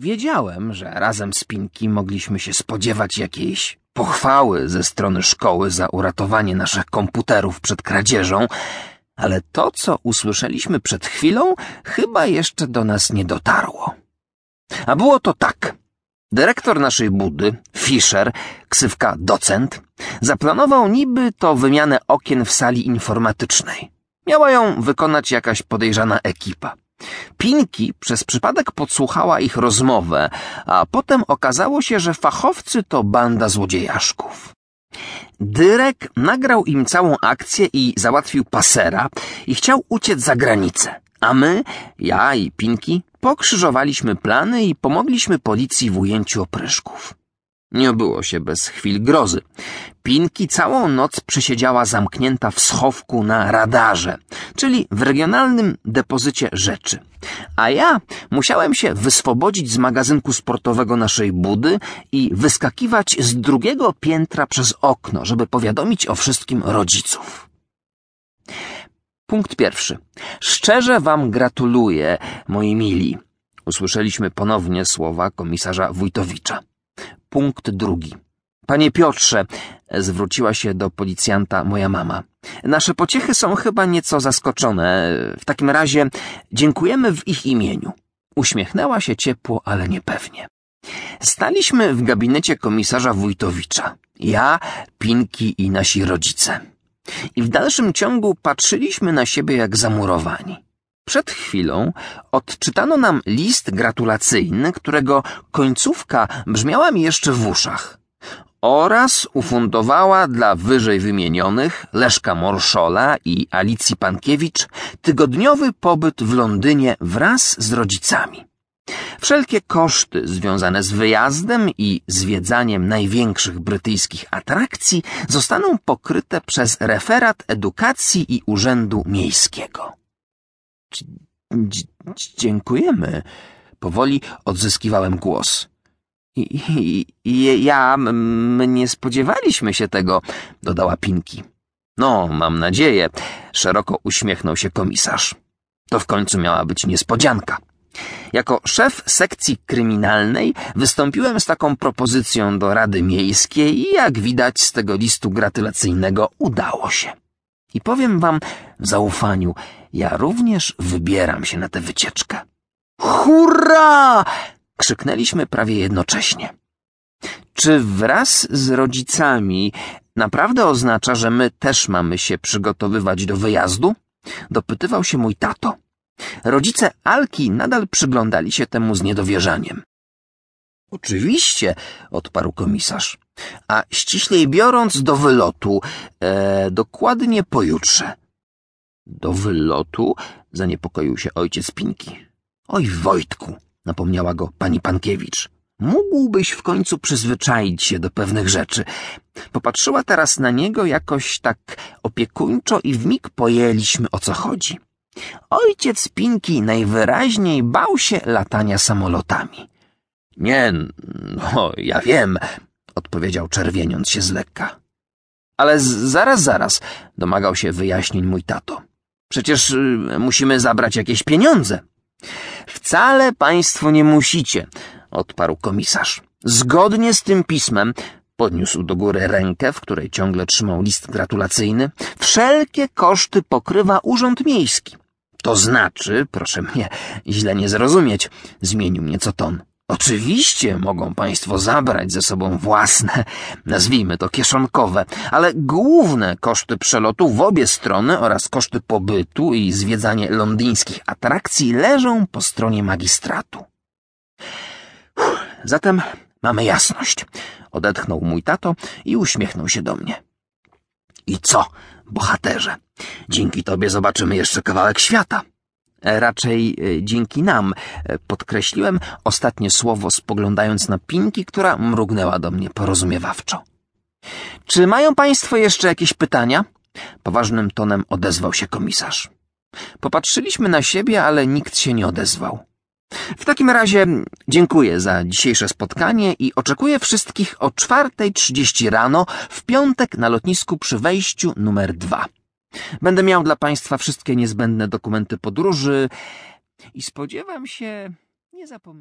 Wiedziałem, że razem z Pinki mogliśmy się spodziewać jakiejś pochwały ze strony szkoły za uratowanie naszych komputerów przed kradzieżą, ale to, co usłyszeliśmy przed chwilą, chyba jeszcze do nas nie dotarło. A było to tak. Dyrektor naszej budy, Fischer, ksywka docent, zaplanował niby to wymianę okien w sali informatycznej. Miała ją wykonać jakaś podejrzana ekipa. Pinki przez przypadek podsłuchała ich rozmowę, a potem okazało się, że fachowcy to banda złodziejaszków. Dyrek nagrał im całą akcję i załatwił pasera i chciał uciec za granicę, a my, ja i Pinki, pokrzyżowaliśmy plany i pomogliśmy policji w ujęciu opryszków. Nie obyło się bez chwil grozy. Pinki całą noc przesiedziała zamknięta w schowku na radarze, czyli w regionalnym depozycie rzeczy. A ja musiałem się wyswobodzić z magazynku sportowego naszej budy i wyskakiwać z drugiego piętra przez okno, żeby powiadomić o wszystkim rodziców. Punkt pierwszy. Szczerze wam gratuluję, moi mili. Usłyszeliśmy ponownie słowa komisarza Wójtowicza. Punkt drugi. Panie Piotrze, zwróciła się do policjanta moja mama. Nasze pociechy są chyba nieco zaskoczone. W takim razie dziękujemy w ich imieniu. Uśmiechnęła się ciepło, ale niepewnie. Staliśmy w gabinecie komisarza Wójtowicza. Ja, Pinki i nasi rodzice. I w dalszym ciągu patrzyliśmy na siebie jak zamurowani. Przed chwilą odczytano nam list gratulacyjny, którego końcówka brzmiała mi jeszcze w uszach. Oraz ufundowała dla wyżej wymienionych Leszka Morszola i Alicji Pankiewicz tygodniowy pobyt w Londynie wraz z rodzicami. Wszelkie koszty związane z wyjazdem i zwiedzaniem największych brytyjskich atrakcji zostaną pokryte przez referat edukacji i urzędu miejskiego. Dziękujemy. Powoli odzyskiwałem głos. I, i, i ja, my nie spodziewaliśmy się tego, dodała Pinki. No, mam nadzieję, szeroko uśmiechnął się komisarz. To w końcu miała być niespodzianka. Jako szef sekcji kryminalnej wystąpiłem z taką propozycją do Rady Miejskiej i jak widać z tego listu gratulacyjnego udało się. I powiem wam w zaufaniu, ja również wybieram się na tę wycieczkę. Hurra! krzyknęliśmy prawie jednocześnie. Czy wraz z rodzicami naprawdę oznacza, że my też mamy się przygotowywać do wyjazdu? Dopytywał się mój tato. Rodzice Alki nadal przyglądali się temu z niedowierzaniem. Oczywiście, odparł komisarz. A ściślej biorąc do wylotu, e, dokładnie pojutrze. Do wylotu? Zaniepokoił się ojciec Pinki. Oj, Wojtku, napomniała go pani Pankiewicz. Mógłbyś w końcu przyzwyczaić się do pewnych rzeczy. Popatrzyła teraz na niego jakoś tak opiekuńczo i w mig pojęliśmy o co chodzi. Ojciec Pinki najwyraźniej bał się latania samolotami. Nie, no, ja wiem, odpowiedział czerwieniąc się z lekka. Ale zaraz, zaraz, domagał się wyjaśnień mój tato. Przecież y, musimy zabrać jakieś pieniądze. Wcale państwo nie musicie, odparł komisarz. Zgodnie z tym pismem podniósł do góry rękę, w której ciągle trzymał list gratulacyjny, wszelkie koszty pokrywa Urząd Miejski. To znaczy, proszę mnie źle nie zrozumieć, zmienił nieco ton. Oczywiście mogą państwo zabrać ze sobą własne, nazwijmy to kieszonkowe, ale główne koszty przelotu w obie strony oraz koszty pobytu i zwiedzanie londyńskich atrakcji leżą po stronie magistratu. Uff, zatem mamy jasność, odetchnął mój tato i uśmiechnął się do mnie. I co, bohaterze? Dzięki tobie zobaczymy jeszcze kawałek świata. E, raczej e, dzięki nam, e, podkreśliłem ostatnie słowo, spoglądając na Pinki, która mrugnęła do mnie porozumiewawczo. Czy mają państwo jeszcze jakieś pytania? Poważnym tonem odezwał się komisarz. Popatrzyliśmy na siebie, ale nikt się nie odezwał. W takim razie dziękuję za dzisiejsze spotkanie i oczekuję wszystkich o czwartej trzydzieści rano w piątek na lotnisku przy wejściu numer dwa. Będę miał dla Państwa wszystkie niezbędne dokumenty podróży i spodziewam się, nie zapomnę.